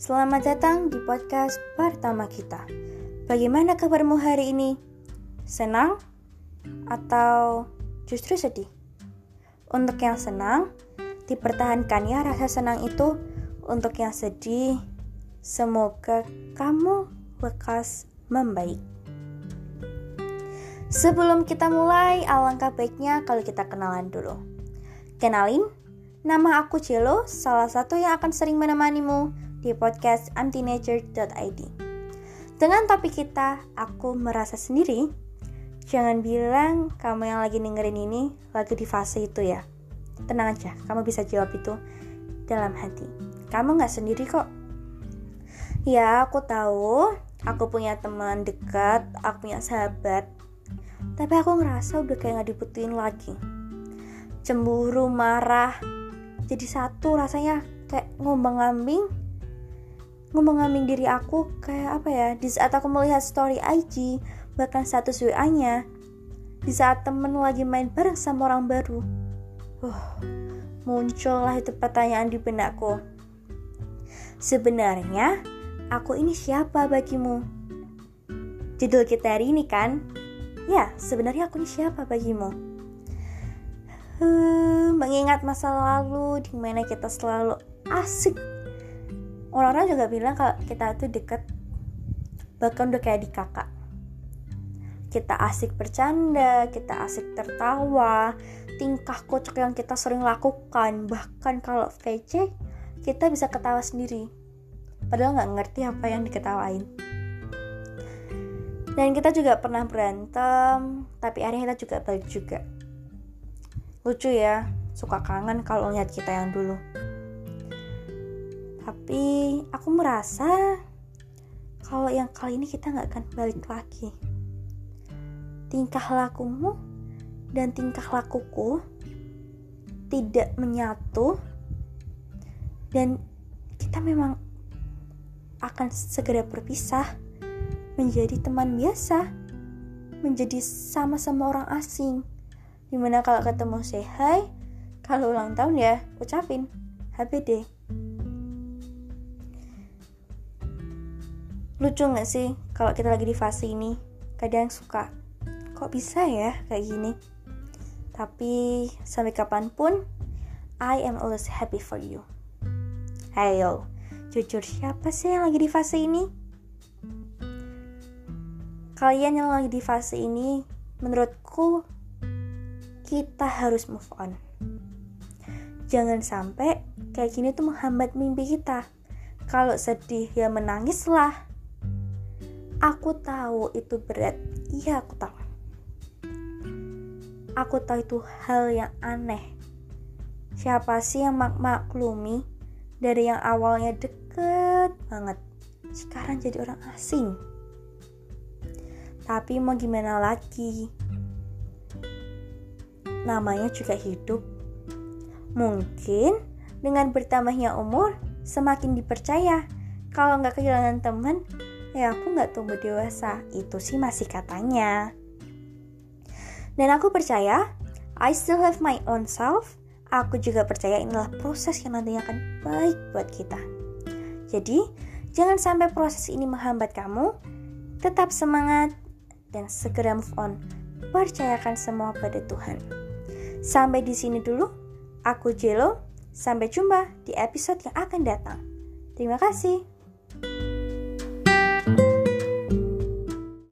Selamat datang di podcast pertama kita. Bagaimana kabarmu hari ini? Senang atau justru sedih? Untuk yang senang, dipertahankan ya rasa senang itu. Untuk yang sedih, semoga kamu lekas membaik. Sebelum kita mulai, alangkah baiknya kalau kita kenalan dulu. Kenalin, nama aku Celo, salah satu yang akan sering menemanimu di podcast antinature.id. Dengan topik kita, aku merasa sendiri. Jangan bilang kamu yang lagi dengerin ini lagi di fase itu ya. Tenang aja, kamu bisa jawab itu dalam hati. Kamu gak sendiri kok. Ya, aku tahu. Aku punya teman dekat, aku punya sahabat. Tapi aku ngerasa udah kayak gak dibutuhin lagi. Cemburu, marah, jadi satu rasanya kayak ngombang-ambing ngomong-ngomong diri aku kayak apa ya di saat aku melihat story IG bahkan status WA nya di saat temen lagi main bareng sama orang baru uh, muncullah itu pertanyaan di benakku. Sebenarnya aku ini siapa bagimu? Judul kita hari ini kan? Ya sebenarnya aku ini siapa bagimu uh, mengingat masa lalu di mana kita selalu asik orang-orang juga bilang kalau kita tuh deket bahkan udah kayak di kakak kita asik bercanda, kita asik tertawa, tingkah kocak yang kita sering lakukan, bahkan kalau VC kita bisa ketawa sendiri, padahal nggak ngerti apa yang diketawain. Dan kita juga pernah berantem, tapi akhirnya kita juga balik juga. Lucu ya, suka kangen kalau lihat kita yang dulu. Tapi aku merasa kalau yang kali ini kita nggak akan balik lagi. Tingkah lakumu dan tingkah lakuku tidak menyatu dan kita memang akan segera berpisah menjadi teman biasa menjadi sama-sama orang asing di mana kalau ketemu say hi kalau ulang tahun ya ucapin HBD Lucu gak sih kalau kita lagi di fase ini? Kadang suka, kok bisa ya kayak gini? Tapi sampai kapan pun, I am always happy for you. Hayo, jujur siapa sih yang lagi di fase ini? Kalian yang lagi di fase ini, menurutku kita harus move on. Jangan sampai kayak gini tuh menghambat mimpi kita. Kalau sedih ya menangislah Aku tahu itu berat. Iya, aku tahu. Aku tahu itu hal yang aneh. Siapa sih yang mak maklumi dari yang awalnya deket banget, sekarang jadi orang asing? Tapi mau gimana lagi? Namanya juga hidup. Mungkin dengan bertambahnya umur, semakin dipercaya. Kalau nggak kehilangan teman, ya aku nggak tumbuh dewasa. Itu sih masih katanya. Dan aku percaya I still have my own self. Aku juga percaya inilah proses yang nantinya akan baik buat kita. Jadi jangan sampai proses ini menghambat kamu. Tetap semangat dan segera move on. Percayakan semua pada Tuhan sampai di sini dulu. Aku Jelo. Sampai jumpa di episode yang akan datang. Terima kasih